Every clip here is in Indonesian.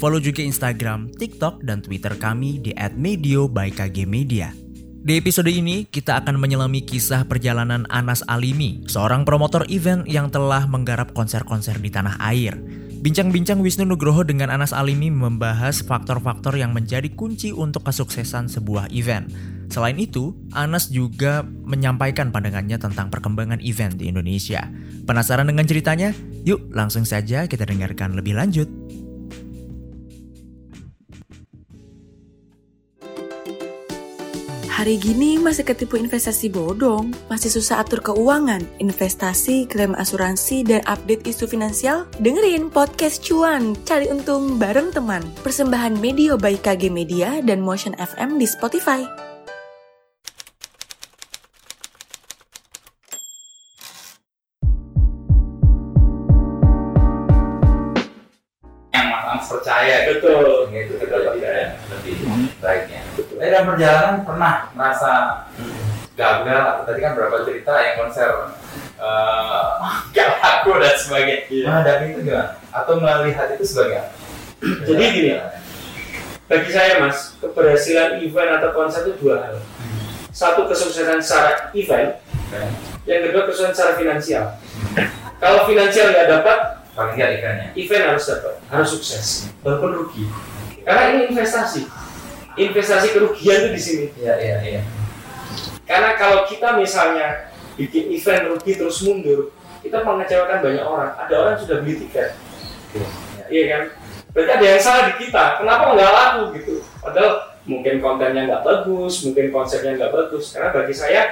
Follow juga Instagram, TikTok, dan Twitter kami di @medio by KG Media. Di episode ini, kita akan menyelami kisah perjalanan Anas Alimi, seorang promotor event yang telah menggarap konser-konser di tanah air. Bincang-bincang Wisnu Nugroho dengan Anas Alimi membahas faktor-faktor yang menjadi kunci untuk kesuksesan sebuah event. Selain itu, Anas juga menyampaikan pandangannya tentang perkembangan event di Indonesia. Penasaran dengan ceritanya? Yuk langsung saja kita dengarkan lebih lanjut. Hari gini masih ketipu investasi bodong, masih susah atur keuangan, investasi, klaim asuransi, dan update isu finansial? Dengerin podcast cuan, cari untung bareng teman. Persembahan Media by KG Media dan Motion FM di Spotify. Yang percaya Betul. itu lebih baiknya. Tapi dalam perjalanan pernah merasa gagal atau tadi kan berapa cerita yang konser eh, gak laku dan sebagainya. Iya. Menghadapi itu gimana? Atau melihat itu sebagai apa? Jadi gini, bagi saya mas, keberhasilan event atau konser itu dua hal. Satu kesuksesan secara event, yang kedua kesuksesan secara finansial. Kalau finansial nggak dapat, paling nggak eventnya. event harus dapat, harus sukses, walaupun rugi. Karena ini investasi, investasi kerugian itu di sini. Iya iya iya. Karena kalau kita misalnya bikin event rugi terus mundur, kita mengecewakan banyak orang. Ada orang yang sudah beli tiket, iya kan? Berarti ada yang salah di kita. Kenapa nggak laku gitu? Padahal mungkin kontennya nggak bagus, mungkin konsepnya nggak bagus. Karena bagi saya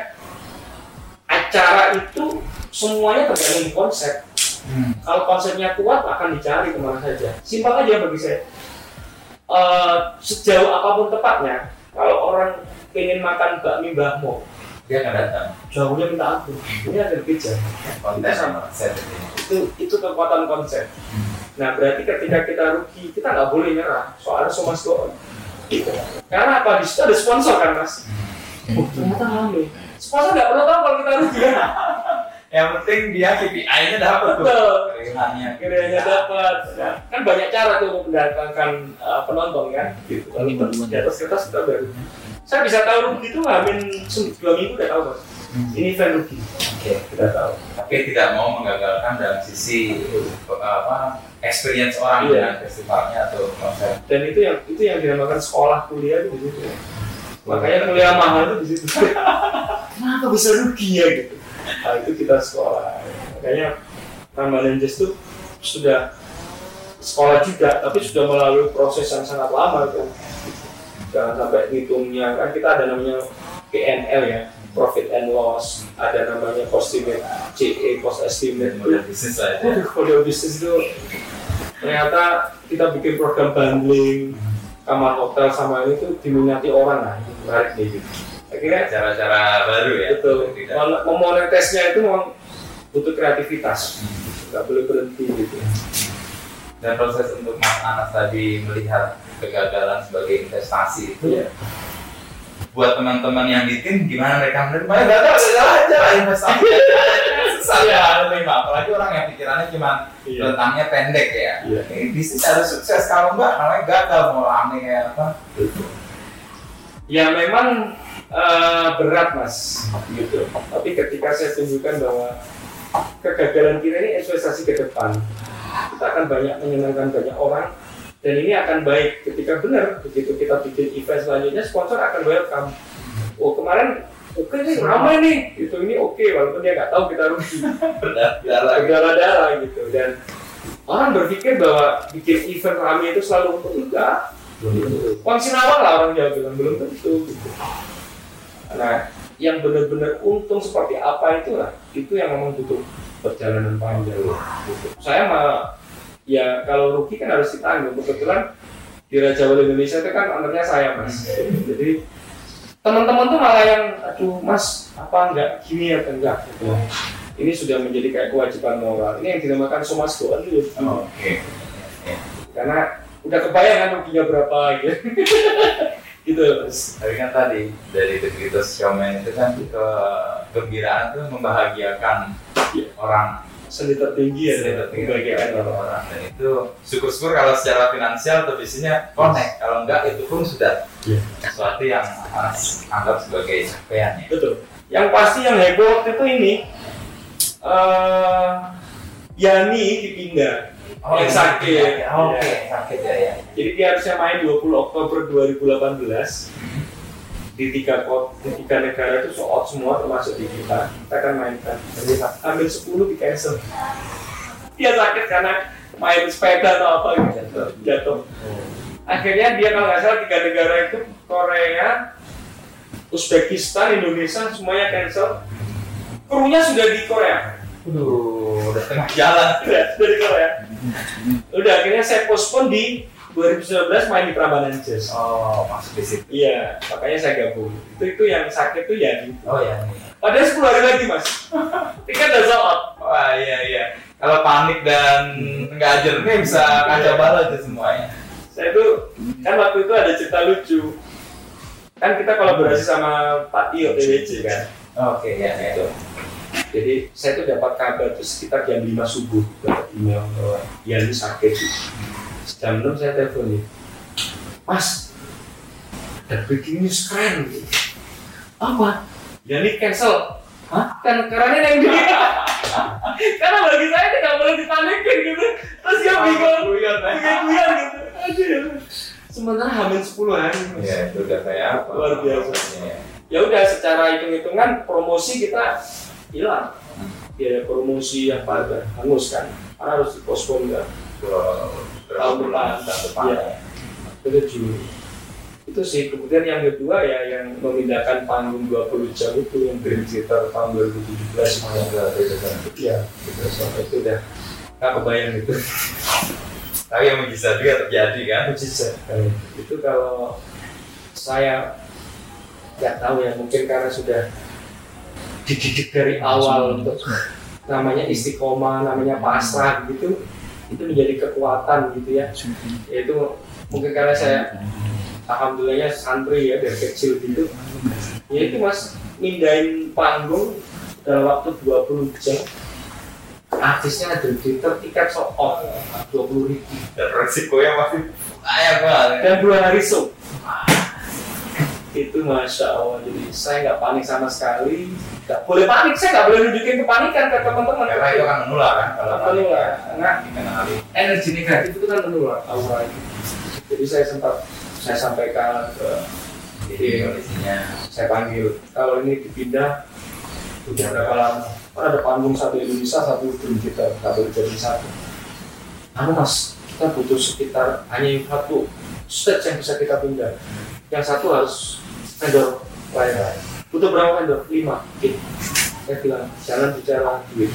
acara itu semuanya tergantung konsep. Hmm. Kalau konsepnya kuat akan dicari ke mana saja. Simpel aja bagi saya. Eh, sejauh apa pun tepatnya, kalau orang pengen makan bakmi Mbah Mo, Dia akan datang. jauhnya minta ampun. Ini ada kejar. Konten sama ini. Itu itu kekuatan konsep. Nah berarti ketika kita rugi, kita nggak boleh nyerah. Soalnya so go on. Gitu. Karena apa? Di situ ada sponsor kan mas. Oh, ternyata rame. Sponsor nggak perlu tahu kalau kita rugi? Yang penting dia KPI-nya dapat tuh. Betul. Keringannya. Akhirnya dapat. Nah, kan banyak cara tuh untuk mendatangkan uh, penonton kan. Gitu. Kalau di atas kertas kita baru. Saya bisa tahu rugi itu hamin dua minggu udah tahu mas. Ini event rugi. Oke. Kita tahu. Tapi tidak mau menggagalkan dalam sisi apa experience orang Iya. dengan festivalnya atau konser. Dan itu yang itu yang dinamakan sekolah kuliah itu di situ. Makanya kuliah mahal itu di situ. Kenapa bisa rugi ya gitu? Nah, itu kita sekolah. Makanya Ramadan Jazz itu sudah sekolah juga, tapi sudah melalui proses yang sangat lama kan. Jangan sampai ngitungnya kan kita ada namanya PNL ya, profit and loss, ada namanya cost estimate, CE cost estimate. Model bisnis itu. Waduh, kalau bisnis itu ternyata kita bikin program bundling kamar hotel sama ini tuh diminati orang lah, menarik nih gitu. Akhirnya Cara-cara baru ya. betul, memonetisnya itu memang butuh kreativitas, nggak boleh berhenti gitu. Dan proses untuk Mas Anas tadi melihat kegagalan sebagai investasi itu Iya. buat teman-teman yang di tim gimana mereka menerima ya gagal gagal aja lah investasi. Susah ya menerima apalagi orang yang pikirannya cuma Iya. rentangnya pendek ya. Iya. ini bisnis harus sukses. Kalau enggak namanya gagal. Mau rame kayak apa? Ya memang eh, berat mas, gitu. Tapi ketika saya tunjukkan bahwa kegagalan kita ini investasi ke depan, kita akan banyak menyenangkan banyak orang dan ini akan baik ketika benar begitu kita bikin event selanjutnya sponsor akan welcome. Oh kemarin oke nih ramai nih, itu ini oke walaupun dia nggak tahu kita rugi berdarah darah-darah gitu dan orang berpikir bahwa bikin event ramai itu selalu untuk enggak Kunci awal lah orang Jawa bilang belum tentu. Gitu. Nah, yang benar-benar untung seperti apa itulah itu yang memang butuh perjalanan panjang. Gitu. Saya mah ya kalau rugi kan harus ditanggung. Kebetulan di Raja Wali Indonesia itu kan ownernya saya mas jadi teman-teman tuh malah yang aduh mas apa enggak gini ya enggak gitu. ini sudah menjadi kayak kewajiban moral ini yang dinamakan somas doan dulu Oke. karena udah kebayang kan ruginya berapa gitu gitu Tapi kan tadi dari integritas showman itu kan ke gembiraan tuh membahagiakan orang. Seni tertinggi ya Sudah membagikan orang. orang. Dan itu syukur-syukur kalau secara finansial tuh biasanya connect. Kalau enggak itu pun sudah Iya. sesuatu yang anggap sebagai capaian ya betul. Yang pasti yang heboh waktu itu ini eh Yani dipindah yang sakit Oh, oke Iya. sakit ya ya Jadi dia harusnya main 20 Oktober 2018 di tiga kot, di tiga negara itu out semua termasuk di kita. Kita akan mainkan. Jadi ambil 10 di cancel. Dia sakit karena main sepeda atau apa gitu jatuh. Akhirnya dia kalau nggak salah tiga negara itu Korea, Uzbekistan, Indonesia semuanya cancel. Krunya sudah di Korea. Aduh, udah tengah jalan sudah di Korea. Udah akhirnya saya postpone di 2019 main di Prambanan Jazz. oh masuk di situ Iya, makanya saya gabung. Itu itu yang sakit tuh ya. oh ya nih Padahal 10 hari lagi mas. Tiket udah sold out. wah iya iya kalau panik dan nggak jernih bisa kacau balau itu semuanya Saya tuh kan waktu itu ada cerita lucu. Kan kita kolaborasi sama Pak Tio TWC kan. oke ya itu Jadi saya tuh dapat kabar tuh sekitar jam 5 subuh dapat email bahwa Yani sakit. Jam 6 saya telepon. Mas, ada breaking news keren. Apa? Yani cancel. Hah? Kan karena yang di Karena bagi saya tidak boleh dipanikin gitu. Terus dia bingung. Guyon, ya. Guyon gitu. Aduh. Sementara hamil 10 hari. Mas. ya itu udah kayak apa Luar biasa. Iya. ya udah secara hitung-hitungan promosi kita hilang. Biaya promosi apa ada hangus kan. Karena harus dipospon kan Ke Tahun depan. tahun depan Iya. itu Juli itu sih. Kemudian yang kedua ya yang memindahkan panggung 20 jam itu yang Dream Theater tahun 2017 semuanya udah beda kan ya gitu sampai itu udah nggak kebayang gitu tapi yang bisa juga terjadi kan? Mujizat itu kalau saya nggak tahu ya mungkin karena sudah dididik dari awal untuk namanya istiqomah namanya pasrah gitu itu menjadi kekuatan gitu ya. Itu mungkin karena saya alhamdulillahnya santri ya dari kecil gitu. Ya itu mas mindahin panggung dalam waktu 20 jam. Artisnya ada Twitter tiket sold out 20 ribu. Dan resikonya masih banyak banget dan dua hari show itu masya Allah. Jadi saya nggak panik sama sekali. Nggak boleh panik. Saya nggak boleh nunjukin kepanikan ke teman-teman. Karena itu kan menular kan kalau menular. Dikenali. energi negatif itu kan menular. Aura itu. Jadi saya sempat saya sampaikan ke jadi kondisinya. Saya panggil. Kalau ini dipindah udah berapa lama? Kan ada panggung satu Indonesia satu kita satu jadi satu. Anu mas kita butuh sekitar hanya satu stage yang bisa kita pindah. Yang satu harus vendor lain butuh berapa vendor lima. Oke. Saya bilang jangan bicara duit.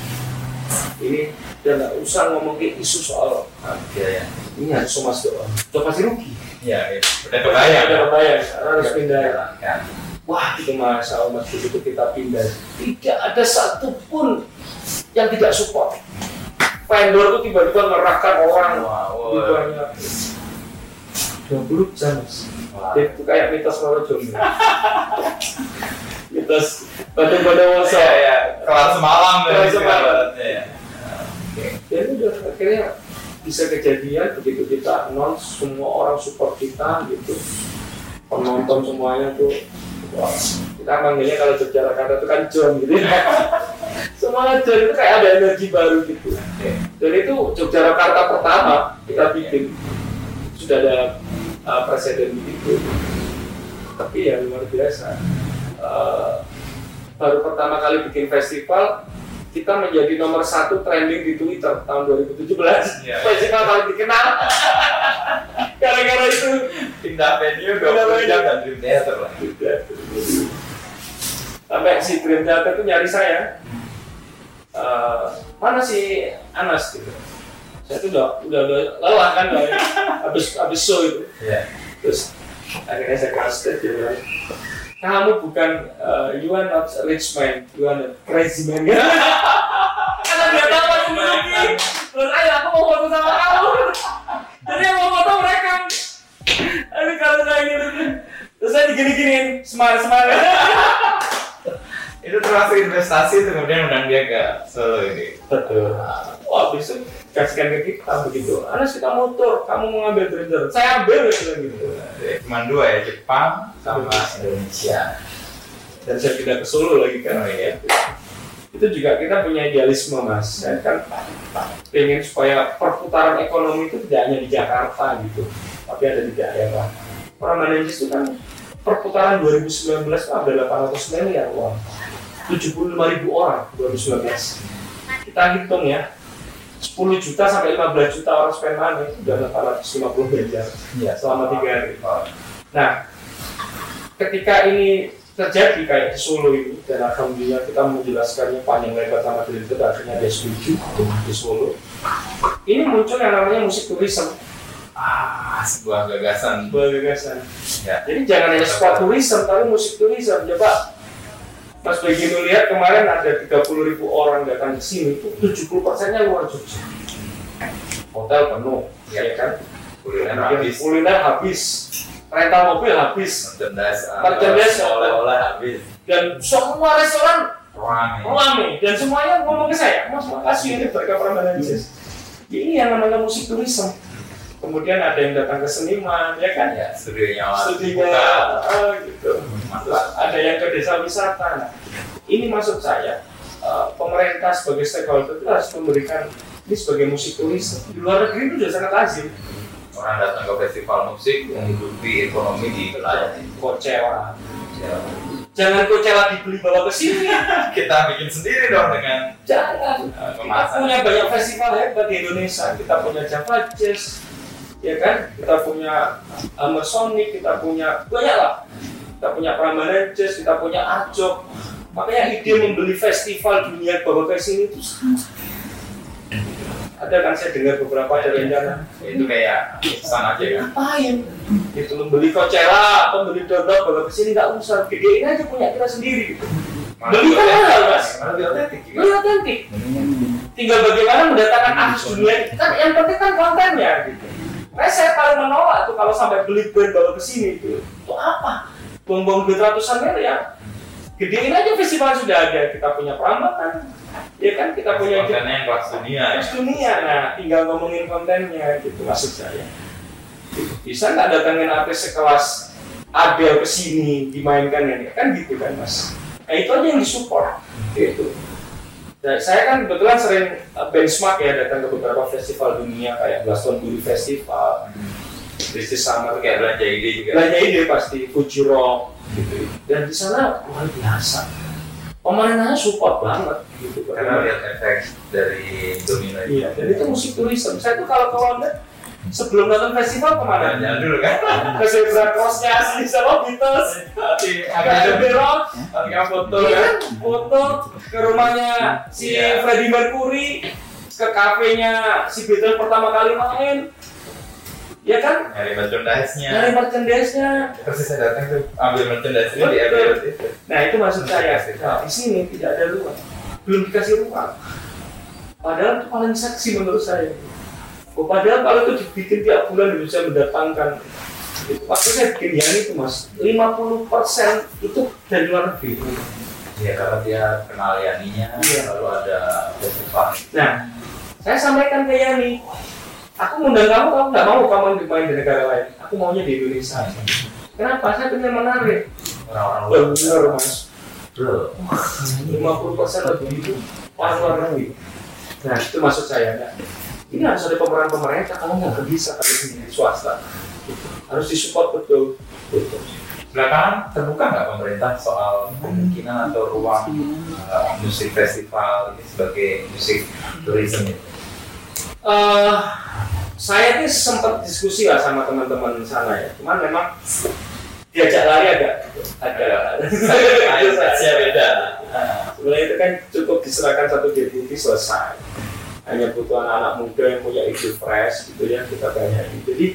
Ini dan nggak usah ngomongin isu soal ah, biaya ini harus somas doang. Udah pasti rugi. Iya iya. Udah kebayang. Udah kebayang. Karena harus pindah. kan Wah, itu masa mas begitu kita pindah, tidak ada satupun yang tidak support. Vendor itu tiba-tiba ngerahkan orang. Wow banyak. 20 jam mas. Itu kayak mitos Loro Jomblo. mitos. Batu Pada Woso. iya iya. Kelar semalam dari semalam. ya. Dan udah akhirnya bisa kejadian begitu kita non semua orang support kita gitu. Penonton semuanya tuh wah, kita manggilnya kalau Yogyakarta itu kan John gitu ya. Semua John itu kayak ada energi baru gitu. Dan itu Yogyakarta pertama kita bikin. Sudah ada uh, presiden gitu tapi ya luar biasa. Uh, baru pertama kali bikin festival kita menjadi nomor satu trending di Twitter tahun 2017 Iya. festival paling dikenal. Gara-gara itu. Pindah venue Pindah 20 jam dan dream theater lah. Sampai si Dream Theater itu nyari saya. Eh, mana si Anas gitu saya tuh udah udah, udah lelah kan udah, habis habis show itu. Iya. terus akhirnya saya kasih dia bilang kamu bukan uh, you are not a rich man you are a crazy man. Karena dia tahu aku Lucky terus ayo aku mau foto sama kamu. Jadi yang mau foto mereka. Aduh kalau saya gitu terus saya digini-giniin semangat semangat Itu termasuk investasi itu kemudian undang dia ke Solo ini. betul. Wah besok kasihkan ke kita begitu. Anas kita motor kamu mau ngambil trader saya ambil ya gitu Cuma dua ya, Jepang sama Indonesia. dan saya pindah ke Solo lagi kan Oh, iya. itu juga kita punya idealisme mas. Saya kan pengen supaya perputaran ekonomi itu tidak hanya di Jakarta gitu tapi ada di daerah. Orang Manajis itu kan? Perputaran 2019 itu ada 800 miliar uang. 75 ribu orang 2019 kita hitung ya 10 juta sampai 15 juta orang spend money itu udah 850 miliar Iya, selama tiga hari. Nah, ketika ini terjadi kayak di Solo ini dan alhamdulillah kita menjelaskannya panjang lebar sama direktur akhirnya dia setuju di Solo. Ini muncul yang namanya musik turisme, Ah, sebuah gagasan. sebuah gagasan. Ya. Jadi jangan hanya sport turisme, tapi musik turisme. Coba Mas begitu lihat kemarin ada 30 ribu orang datang ke sini, itu 70 persennya luar Jogja. Hotel penuh, ya kan? Kuliner Kemudian habis. kuliner habis, rental mobil habis, Merchandise, ah, Merchandise, habis. dan semua restoran Ruang rame dan semuanya ngomong ke saya mas makasih ini berkat Permanensis ini yang namanya musik turisme kemudian ada yang datang ke seniman ya kan? Ya, studionya studinya buka. eh, gitu. Ada yang ke desa wisata. Nah, ini maksud saya eh, pemerintah sebagai stakeholder itu harus memberikan ini sebagai musik turisme di luar negeri itu sudah sangat lazim. Orang datang ke festival musik menghidupi ekonomi di wilayah itu. Coachella Ya. jangan Coachella dibeli bawa ke sini. Kita bikin sendiri dong dengan jangan. eh, Kita punya banyak festival hebat di Indonesia. Kita punya Java Jazz, ya kan? Kita punya Hammer Sonic, kita punya banyak lah. Kita punya Prambanan Jazz, kita punya Ajok. Makanya ide membeli festival dunia bawa ke sini itu sangat ada kan saya dengar beberapa ada rencana Itu kayak pesan aja kan. ngapain itu membeli Coachella atau membeli donat bawa ke sini nggak usah gedein aja punya kita sendiri gitu. Beli kan Mas. Lebih otentik. Beli otentik tinggal bagaimana mendatangkan artis dunia kan yang penting kan kontennya gitu Makanya saya paling menolak tuh kalau sampai beli brand bawa ke sini gitu. Itu apa? Buang-buang duit ratusan miliar. Gedein aja festival sudah ada. Kita punya perambatan. Ya kan kita punya Kontennya yang kelas dunia ya. Terus dunia, nah tinggal ngomongin kontennya gitu maksud saya. Bisa nggak datangin artis sekelas Adele ke sini dimainkan ini kan gitu kan mas. Nah itu aja yang disupport gitu. Dan saya kan kebetulan sering uh, benchmark ya datang ke beberapa festival dunia kayak Glastonbury Festival, British Summer Kayak kayak belanja ide juga. belanja ide pasti Fuji Rock gitu. Dan di sana luar biasa. Pemerintahnya support banget gitu. Karena lihat efek dari domino itu. Iya, dan itu musik turisme. Saya tuh kalau ke London sebelum nonton festival ke mana? Jalan dulu kan. Ke Zebra Crossnya asli sama Beatles. Tapi Agak ada belok, agak foto iya kan. Foto ke rumahnya si Iya. Freddie Mercury, ke kafenya si Beatles pertama kali main. Ya kan? Nyari merchandise-nya. Dari merchandise-nya. Terus saya datang tuh ambil merchandise-nya di. Abbey itu. Nah itu maksud saya. Nah, di sini tidak ada ruang, belum dikasih ruang. Padahal itu paling seksi menurut saya. Oh, padahal kalau itu dibikin tiap bulan bisa mendatangkan itu waktu saya bikin yang itu mas 50% itu dari luar negeri Ya karena dia kenal Yaninya, Iya. lalu ada festival. nah saya sampaikan ke Yani aku ngundang kamu kamu nggak mau kamu main di negara lain aku maunya di Indonesia kenapa saya pengen menarik Orang-orang luar. benar mas Bro. 50% lebih itu orang luar negeri. Nah itu maksud saya. Nah, ini harus ada pemeran pemerintah kalau nggak bisa kalau sendiri swasta. Gitu. Harus disupport betul. Betul. Belakangan terbuka nggak pemerintah soal kemungkinan atau ruang uh, musik festival ini sebagai musik tourism itu? Eh, saya ini sempat diskusi lah sama teman-teman sana ya. Cuman memang diajak lari agak agak Mindsetnya beda. Sebenarnya itu kan cukup diserahkan satu deputi selesai. Hanya butuh anak-anak muda yang punya ide fresh gitu ya kita banyakin. Jadi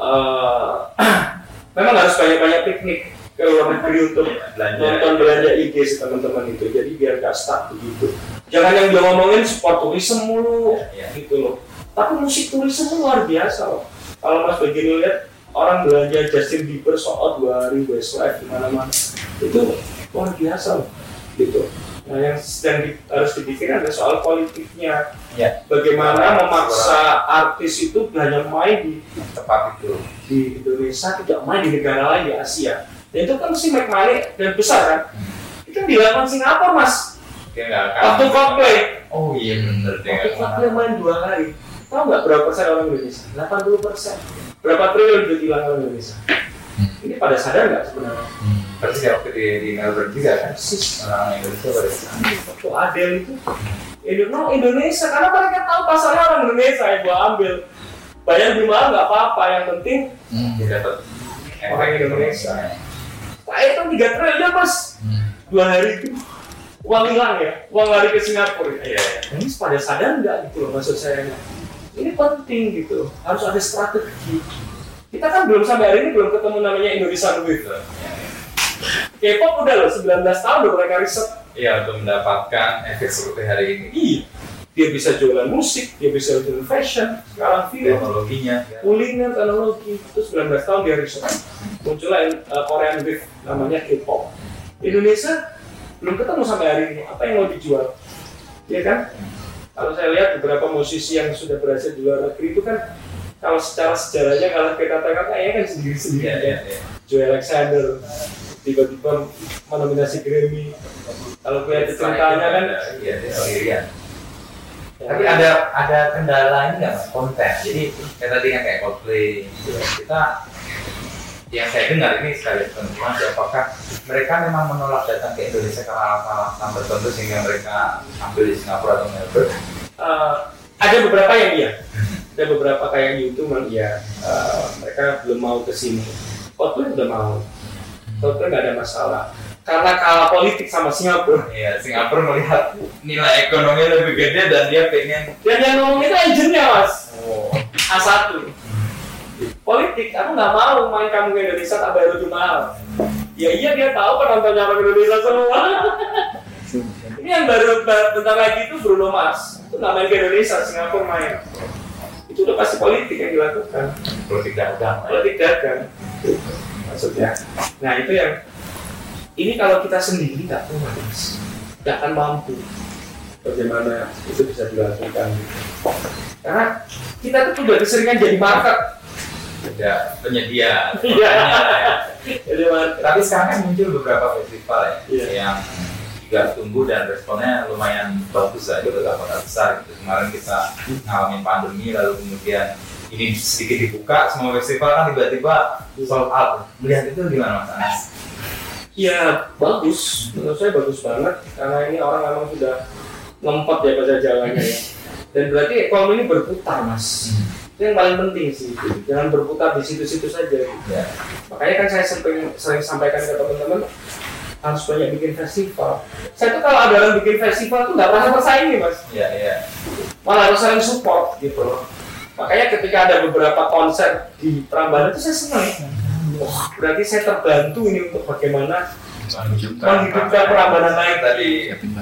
eh, memang harus banyak-banyak piknik ke luar negeri untuk belanja. nonton belanja IG teman-teman itu. Jadi biar gak stuck begitu. Jangan yang dia ngomongin sport tourism mulu Iya. gitu loh. Tapi musik tourism luar biasa loh. Kalau mas begini lihat orang belanja Justin Bieber out dua hari Westlife di mana-mana itu luar biasa loh gitu nah yang sedang di- harus dipikirkan adalah soal politiknya. Ya. Bagaimana memaksa artis itu hanya main di tepat itu. di Indonesia tidak main di negara lain di Asia. Dan itu kan mesti make money dan besar kan? Itu yang dilakukan Singapura mas. Waktu Coldplay. Oh iya bener dia waktu Coldplay akan main dua hari tahu nggak berapa persen orang Indonesia? 80 persen. Berapa triliun duit hilang orang Indonesia? Ini pada sadar nggak sebenarnya Terus ya waktu di, di Melbourne juga kan? Orang Indonesia pada sana. waktu Adele itu. Indo- no, Indonesia. Karena mereka tahu pasarnya orang Indonesia yang gua ambil. Bayar lebih mahal nggak apa-apa yang penting Dia dapat. Orang Indonesia. saya kan tiga triliun mas. Dua hari itu. Uang hilang ya? Uang lari ke Singapura. Iya, iya. ini pada sadar nggak gitu loh maksud saya? Ini penting gitu. Harus ada strategi. Kita kan belum sampai hari ini belum ketemu namanya Indonesian Wave K-pop udah loh 19 tahun udah mereka riset. Iya untuk mendapatkan efek seperti hari ini. iya. Dia bisa jualan musik dia bisa jualan fashion sekarang film Teknologinya. ya. kuliner teknologi. Itu 19 tahun dia riset. Muncullah uh, Korean Wave namanya K-pop. Indonesia belum ketemu sampai hari ini. Apa yang mau dijual? Ya kan? Kalau saya lihat beberapa musisi yang sudah berhasil di luar negeri itu kan kalau secara sejarahnya kalau kita kata ya kan sendiri sendiri Iya, iya, iya. Joe Alexander tiba-tiba menominasi Grammy. Kalau gue itu ceritanya kan Iya, iya, iya. Tapi ada ada kendala ini nggak mas? Konten. Jadi kayak tadi kan kayak Coldplay, kita yang saya dengar ini sekali konfirmasi apakah mereka memang menolak datang ke Indonesia karena alasan-alasan tertentu sehingga mereka ambil di Singapura atau Melbourne. Eh, ada beberapa yang iya. Ada beberapa kayak YouTube yang iya. Eh, mereka belum mau ke sini. Coldplay udah mau Coldplay nggak ada masalah. Karena kalah politik sama Singapura. Iya, Singapura melihat nilai ekonomi lebih gede dan dia pengen dan yang ngomong itu agentnya mas. Oh, A1 politik aku nggak mau main kamu ke Indonesia tak bayar lebih mahal. Ya iya dia tahu penontonnya orang Indonesia semua. Ini yang baru ba- bentar lagi itu Bruno Mars. Itu nggak main ke Indonesia Singapura main. Itu udah pasti politik yang dilakukan. Politik dagang. politik dagang maksudnya nah itu yang ini kalau kita sendiri nggak kuat mas nggak akan mampu bagaimana itu bisa dilakukan karena kita tuh udah keseringan jadi market Tidak penyedia. Iya. ya. jadi Tapi sekarang kan muncul beberapa festival ya Iya. yang juga tumbuh dan responnya lumayan bagus juga gak bakal besar gitu. Kemarin kita ngalamin pandemi lalu kemudian ini sedikit dibuka semua festival kan tiba-tiba sold out. Melihat itu gimana Mas Anas? ya bagus menurut saya bagus banget karena ini orang memang sudah ngempet ya pada jalannya ya dan berarti ekonomi ini berputar mas itu yang paling penting sih itu. jangan berputar di situ-situ saja. Ya. makanya kan saya sering, sering sampaikan ke teman-teman harus banyak bikin festival saya tuh kalau ada orang bikin festival tuh nggak pernah bersaing nih mas Iya, iya. malah harus saling support gitu loh makanya ketika ada beberapa konser di Prambanan itu saya senang. Wah berarti saya terbantu ini untuk bagaimana menghidupkan Prambanan lain tadi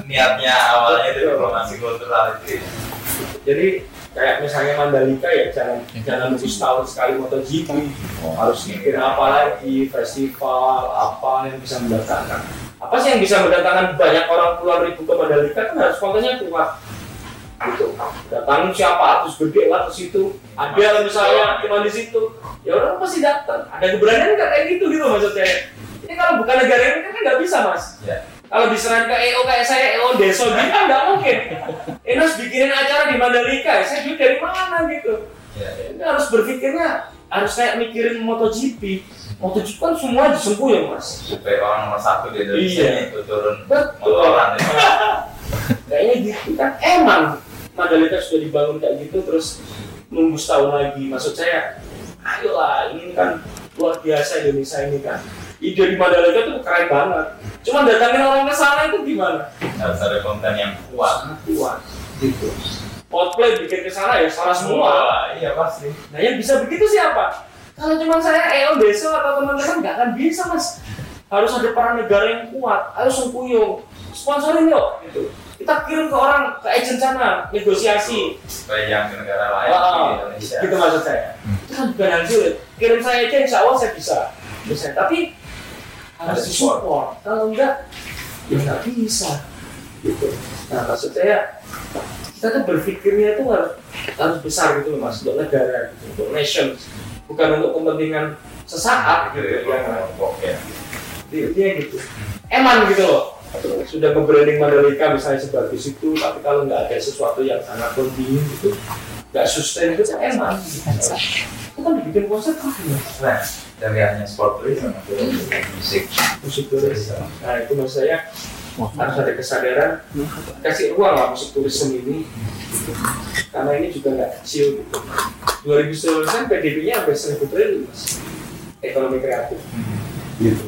niatnya awalnya itu diplomasi kultural itu. jadi kayak misalnya Mandalika ya jangan jangan nunggu setahun sekali MotoGP. Harus bikin apa lagi festival apa yang bisa mendatangkan. Apa sih yang bisa mendatangkan banyak orang puluhan ribu ke Mandalika kan harus kontennya kuat gitu. Datangin siapa? Artis gede lah ke situ. Ada misalnya cuma di situ. Ya orang pasti datang. Ada keberanian nggak kayak gitu gitu maksud saya ini kalau bukan negara ini kan nggak bisa mas. Ya. kalau diserang ke EO kayak saya EO Deso gitu kan nggak mungkin. Ini harus bikinin acara di Mandalika. Ya saya duit dari mana gitu? Ya, ya. ini harus berpikirnya harus kayak mikirin MotoGP. MotoGP kan semua disempuh ya mas. Supaya orang nomor satu di Indonesia Iya. itu turun Betul. motoran ya. kayaknya gitu kan. Emang Mandalika sudah dibangun kayak gitu terus nunggu setahun lagi maksud saya ayolah ini kan luar biasa Indonesia ini kan ide di Mandalika tuh keren banget cuma datangin orang ke sana itu gimana Harus ada konten yang kuat. kuat gitu Coldplay bikin ke sana ya salah semua. Wah, iya pasti. Nah yang bisa begitu siapa? Kalau cuma saya Eon Deso atau teman-teman nggak akan bisa mas. Harus ada peran negara yang kuat, harus kuyung, sponsorin yuk. Gitu. Kita kirim ke orang ke agent sana, negosiasi. Supaya yang ke negara lain Ah, di Indonesia. gitu maksud saya. Itu kan bukan hal sulit. Kirim saya aja, insya Allah saya bisa. bisa. Tapi harus Ada disupport. Kalau enggak, ya nggak bisa. Gitu. Nah maksud saya, kita tuh berpikirnya tuh harus, harus besar gitu loh mas, untuk negara, gitu, untuk nation. Bukan untuk kepentingan sesaat gitu gitu. ya, yang kelompok ya. Intinya gitu. Eman gitu loh. Sudah nge-branding Mandalika misalnya sebagus itu, tapi kalau nggak ada sesuatu yang sangat penting gitu, nggak sustain itu kan eman. Itu kan dibikin konsep kan. Nah, dari hanya sport tourism atau musik musik turis. Nah itu maksud saya harus ada kesadaran kasih ruang lah musik turisme ini gitu. karena ini juga nggak kecil gitu 2019 kan PDB-nya sampai 1000 triliun mas ekonomi kreatif gitu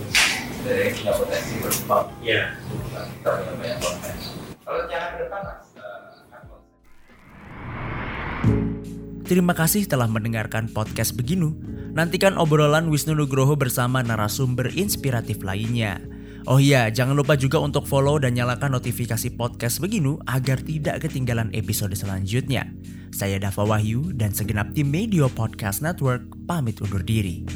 dari yang punya potensi berkembang. ya Kita punya banyak konten. Kalau jangan ke depan mas, eh, konsep? Terima kasih telah mendengarkan podcast Beginu. Nantikan obrolan Wisnu Nugroho bersama narasumber inspiratif lainnya. Oh iya, jangan lupa juga untuk follow dan nyalakan notifikasi podcast Beginu agar tidak ketinggalan episode selanjutnya. Saya Dava Wahyu dan segenap tim Media Podcast Network pamit undur diri.